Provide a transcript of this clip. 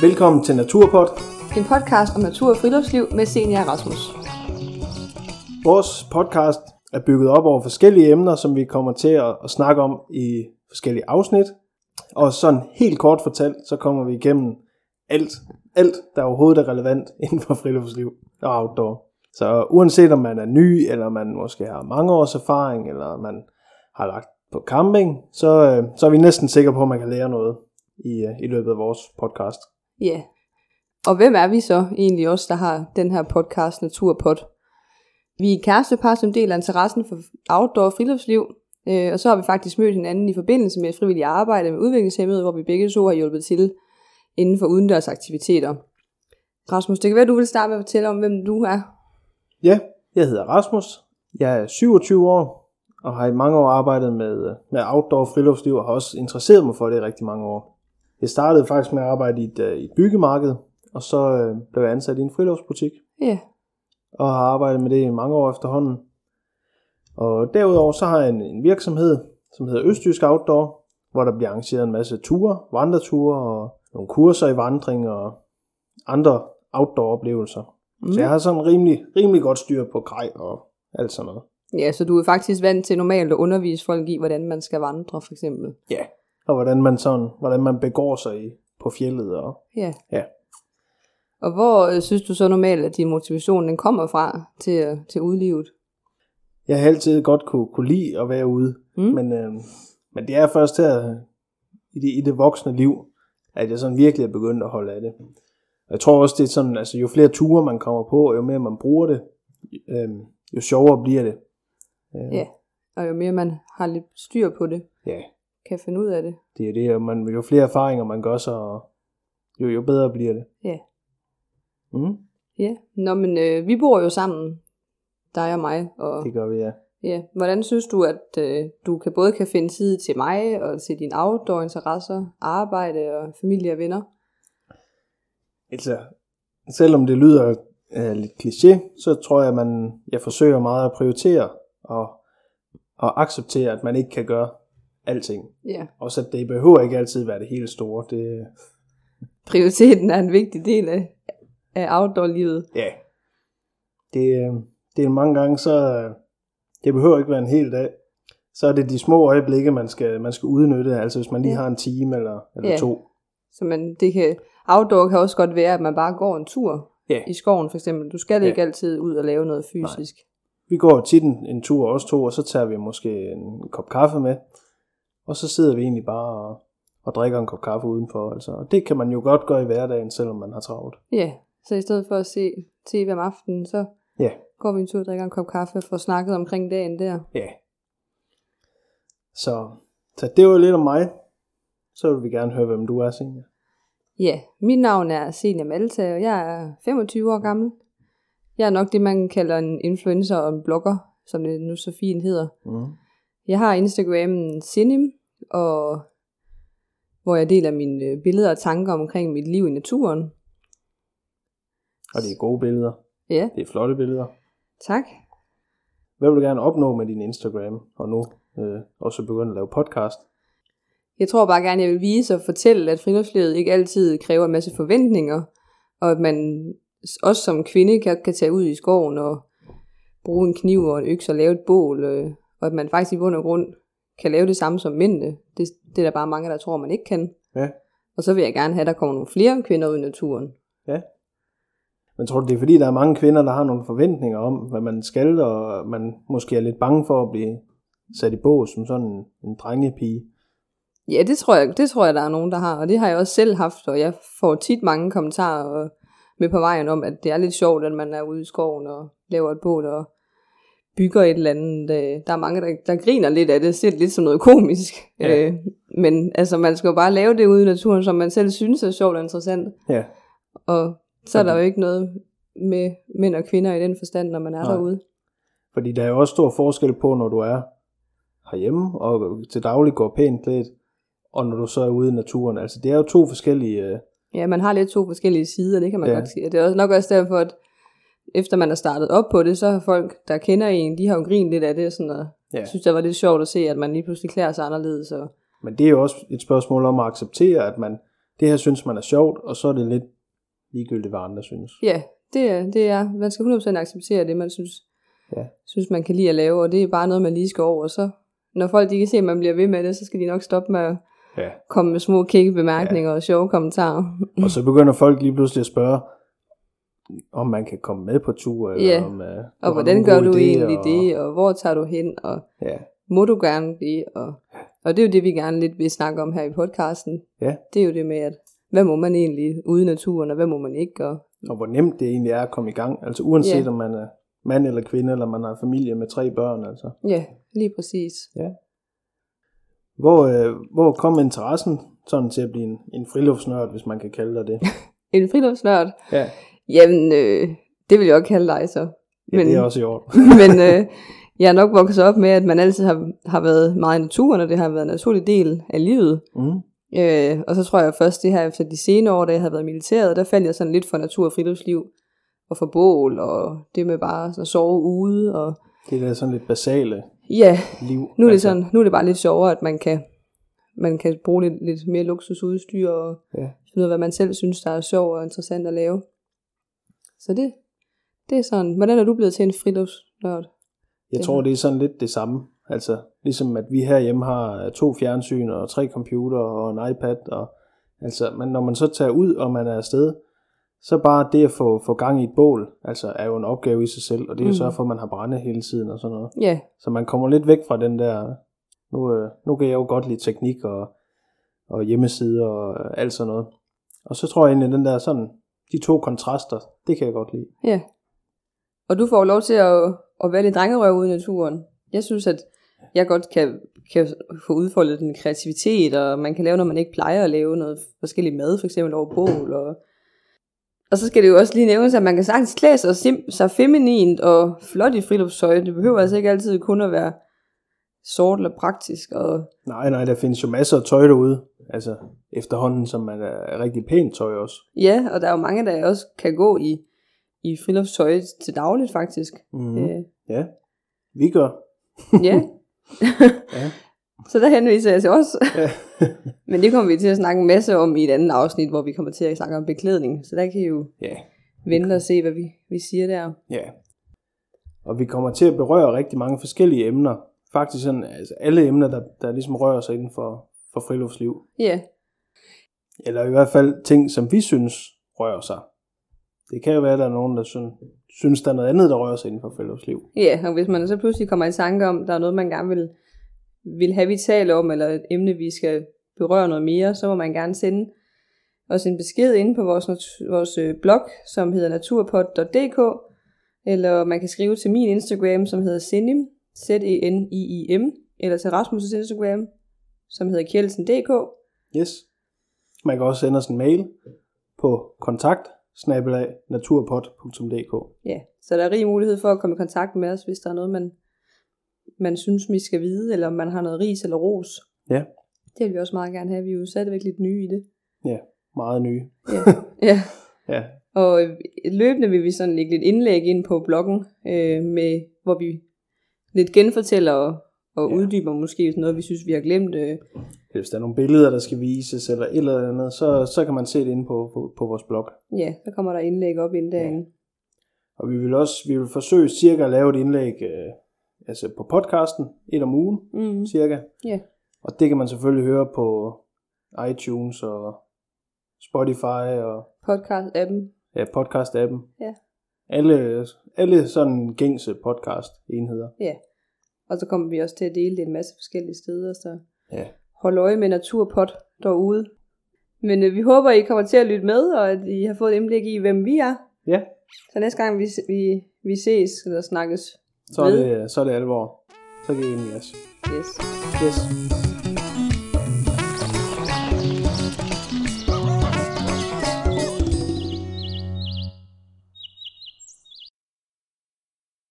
Velkommen til Naturpod. En podcast om natur og friluftsliv med Senior Rasmus. Vores podcast er bygget op over forskellige emner, som vi kommer til at, at snakke om i forskellige afsnit. Og sådan helt kort fortalt, så kommer vi igennem alt, alt der overhovedet er relevant inden for friluftsliv og outdoor. Så uanset om man er ny, eller man måske har mange års erfaring, eller man har lagt på camping, så, øh, så er vi næsten sikre på, at man kan lære noget i, øh, i løbet af vores podcast. Ja. Yeah. Og hvem er vi så egentlig også, der har den her podcast Naturpod? Vi er kærestepar, som deler interessen for outdoor friluftsliv, øh, og så har vi faktisk mødt hinanden i forbindelse med frivillig arbejde med udviklingshemmede, hvor vi begge to har hjulpet til inden for udendørs aktiviteter. Rasmus, det kan være, du vil starte med at fortælle om, hvem du er. Ja, jeg hedder Rasmus. Jeg er 27 år og har i mange år arbejdet med, øh, med outdoor friluftsliv og har også interesseret mig for det i rigtig mange år. Jeg startede faktisk med at arbejde i et, øh, et byggemarked, og så øh, blev jeg ansat i en friluftsbutik. Ja. Yeah. Og har arbejdet med det i mange år efterhånden. Og derudover så har jeg en, en virksomhed, som hedder Østjysk Outdoor, hvor der bliver arrangeret en masse ture, vandreture og nogle kurser i vandring og andre outdoor-oplevelser. Mm. Så jeg har sådan rimelig, rimelig godt styr på grej og alt sådan noget. Ja, så du er faktisk vant til normalt at undervise folk i, hvordan man skal vandre, for eksempel. Ja, og hvordan man sådan, hvordan man begår sig i, på fjellet. Og, Ja. ja. Og hvor øh, synes du så normalt, at din motivation den kommer fra til, øh, til udlivet? Jeg har altid godt kunne, kunne lide at være ude, Mm. men, øh, men det er først her i det, i det voksne liv, at jeg sådan virkelig er begyndt at holde af det. Og jeg tror også, det er sådan, altså jo flere ture man kommer på, og jo mere man bruger det, øh, jo sjovere bliver det. Øh, Ja. Og jo mere man har lidt styr på det, ja, kan finde ud af det. det er det, og man, jo flere erfaringer man gør sig, jo, jo bedre bliver det. Ja. Mm, Ja. Nå, men øh, vi bor jo sammen, dig og mig. Og det gør vi, ja. ja, hvordan synes du, at øh, du kan både kan finde tid til mig og til dine outdoor-interesser, arbejde og familie og venner? Altså, selvom det lyder øh, lidt kliché, så tror jeg, at man, jeg forsøger meget at prioritere og, og acceptere, at man ikke kan gøre alting. Ja. Også at det behøver ikke altid være det helt store. Det, Prioriteten er en vigtig del af, af outdoor-livet. ja, det, øh, det er mange gange, så øh, det behøver ikke være en hel dag. Så er det de små øjeblikke, man skal, man skal udnytte. Altså hvis man lige Ja. har en time eller, eller Ja. to. Så man, det kan, outdoor kan også godt være, at man bare går en tur Ja. i skoven for eksempel. Du skal Ja. ikke altid ud og lave noget fysisk. Vi går tit en, en tur, os to, og så tager vi måske en kop kaffe med. Og så sidder vi egentlig bare og, og drikker en kop kaffe udenfor. Altså. Og det kan man jo godt gøre i hverdagen, selvom man har travlt. Ja, så i stedet for at se tv om aftenen, så Ja, går vi en tur og drikker en kop kaffe og får snakket omkring dagen der. ja. Så, så det var lidt om mig. Så vil vi gerne høre, hvem du er, Signe. Ja, mit navn er Senia Malta, og jeg er 25 år gammel. Jeg er nok det, man kalder en influencer og en blogger, som det nu så fint hedder. Mm. Jeg har Instagramen Sinim, og hvor jeg deler mine øh, billeder og tanker omkring mit liv i naturen. Og det er gode billeder. Ja, Det er flotte billeder. tak. Hvad vil du gerne opnå med din Instagram? Og nu øh, også begynde at lave podcast. Jeg tror bare gerne, jeg vil vise og fortælle, at friluftslivet ikke altid kræver en masse forventninger, og at man også som kvinde kan, kan tage ud i skoven og bruge en kniv og en økse og lave et bål, øh, og at man faktisk i bund og grund kan lave det samme som mændene. Det, det er der bare mange, der tror, man ikke kan. Ja. Og så vil jeg gerne have, at der kommer nogle flere kvinder ud i naturen. Ja. Men tror du, det er fordi, der er mange kvinder, der har nogle forventninger om, hvad man skal, og man måske er lidt bange for at blive sat i bås som sådan en, en drengepige? Ja, det tror, jeg, det tror jeg, der er nogen, der har, og det har jeg også selv haft, og jeg får tit mange kommentarer med på vejen om, at det er lidt sjovt, at man er ude i skoven og laver et bål og bygger et eller andet. Øh, Der er mange, der, der griner lidt af det, ser det lidt som noget komisk. Ja. Øh, men altså, man skal jo bare lave det ude i naturen, som man selv synes er sjovt og interessant. Ja, Og så er der jo ikke noget med mænd og kvinder i den forstand, når man er Nej. derude. fordi der er jo også stor forskel på, når du er herhjemme og til daglig går pænt klædt, og når du så er ude i naturen. Altså det er jo to forskellige... Øh, Ja, man har lidt to forskellige sider, det kan man Ja. godt sige. Det er også nok også derfor, at efter man har startet op på det, så har folk, der kender en, de har jo grint lidt af det, sådan, og Ja. synes, det var lidt sjovt at se, at man lige pludselig klæder sig anderledes. Og, Men det er jo også et spørgsmål om at acceptere, at man, det her synes man er sjovt, og så er det lidt ligegyldigt, hvad andre synes. Ja, det er, det er, man skal 100% acceptere det, man synes, Ja. synes, man kan lide at lave, og det er bare noget, man lige skal over, så, når folk de kan se, at man bliver ved med det, så skal de nok stoppe med at Ja. komme med små kække bemærkninger ja. og sjove kommentarer. Og så begynder folk lige pludselig at spørge, om man kan komme med på tur, eller Ja. om, uh, Og hvordan gør du egentlig det, og hvor tager du hen, og Ja, må du gerne det, og, og det er jo det, vi gerne lidt vil snakke om her i podcasten. Ja. Det er jo det med, at hvad må man egentlig ude i naturen, og hvad må man ikke, og og hvor nemt det egentlig er at komme i gang. Altså uanset Ja. om man er mand eller kvinde, eller man har familie med tre børn. Altså. ja, lige præcis. Hvor, øh, hvor kom interessen sådan til at blive en, en friluftsnørd, hvis man kan kalde dig det? En friluftsnørd, Ja, jamen, øh, det vil jeg også kalde dig så. ja det er også i orden. men øh, jeg er nok vokset op med, at man altid har, har været meget i naturen, og det har været en naturlig del af livet. Mm. Øh, og så tror jeg først det her efter de senere år, da jeg havde været militæret, der faldt jeg sådan lidt for natur og friluftsliv, og for bål, og det med bare sådan at sove ude, og Det er da sådan lidt basale ja, liv. nu er det, altså, sådan, nu er det bare lidt sjovere, at man kan, man kan bruge lidt, lidt mere luksusudstyr, og Ja. finde ud af, hvad man selv synes, der er sjovt og interessant at lave. Så det, det er sådan, hvordan er du blevet til en friluftsnørd? Jeg tror, det er sådan lidt det samme. Altså, ligesom at vi herhjemme har to fjernsyn og tre computer og en iPad. Og, altså, men når man så tager ud, og man er afsted, så bare det at få, få gang i et bål, altså er jo en opgave i sig selv, og det er jo Mm. så for, at man har brænde hele tiden og sådan noget. Ja, Så man kommer lidt væk fra den der, nu, øh, nu kan jeg jo godt lide teknik og, og hjemmesider og øh, alt sådan noget. Og så tror jeg egentlig, den der sådan, de to kontraster, det kan jeg godt lide. Ja. Og du får lov til at, at være lidt drengerøv ude i naturen. Jeg synes, at jeg godt kan, kan få udfoldet den kreativitet, og man kan lave noget, man ikke plejer at lave, noget forskellig mad, for eksempel over bål. Og, og så skal det jo også lige nævnes, at man kan sagtens klæde sig, sim, sig feminint og flot i friluftstøj. Det behøver altså ikke altid kun at være sort eller praktisk. Og, Nej, nej, der findes jo masser af tøj derude. Altså efterhånden, som man er rigtig pænt tøj også. ja, og der er jo mange, der også kan gå i, i friluftstøj til dagligt, faktisk. Mm. Øh, Ja, vi gør. ja. Ja. Så der henviser jeg til os. Ja. Men det kommer vi til at snakke en masse om i et andet afsnit, hvor vi kommer til at snakke om beklædning. Så der kan I jo ja, vente og se, hvad vi, vi siger der. ja. Og vi kommer til at berøre rigtig mange forskellige emner. Faktisk sådan, altså alle emner, der, der ligesom rører sig inden for, for friluftsliv. Ja, Eller i hvert fald ting, som vi synes rører sig. Det kan jo være, at der er nogen, der synes, synes der er noget andet, der rører sig inden for friluftsliv. ja, og hvis man så pludselig kommer i tanke om, der er noget, man gerne vil, vil have, vi taler om, eller et emne, vi skal berøre noget mere, så må man gerne sende os en besked inde på vores, vores øh, blog, som hedder naturpod.dk, eller man kan skrive til min Instagram, som hedder Zenim, Z-E-N-I-I-M, eller til Rasmus' Instagram, som hedder kjeldsen.dk. Yes. Man kan også sende os en mail på kontakt naturpod.dk. Ja, så der er rig mulighed for at komme i kontakt med os, hvis der er noget, man, man synes, vi skal vide, eller om man har noget ris eller ros. Ja. Det vil vi også meget gerne have. Vi er jo stadigvæk lidt nye i det. Ja, meget nye. Ja. ja. Ja, Og øh, løbende vil vi sådan lægge lidt indlæg ind på bloggen, øh, med, hvor vi lidt genfortæller og, Ja. ja. uddyber måske sådan noget, vi synes, vi har glemt. Øh. hvis der er nogle billeder, der skal vises, eller et eller andet, så, så kan man se det inde på, på, på vores blog. Ja, så kommer der indlæg op inden derinde. Og vi vil også vi vil forsøge cirka at lave et indlæg øh, altså på podcasten, et om ugen Mm. cirka. Ja. Og det kan man selvfølgelig høre på iTunes og Spotify og Podcast-appen. ja, podcast-appen. Ja. Alle, alle sådan gængse podcast-enheder. Ja. Og så kommer vi også til at dele det en masse forskellige steder, så Ja. hold øje med Naturpod derude. Men øh, vi håber, I kommer til at lytte med, og at I har fået et indblik i, hvem vi er. Ja, Så næste gang vi, vi, vi ses eller snakkes så er, ved. det, så er det alvor. Så kan I ind i os. Yes. Yes.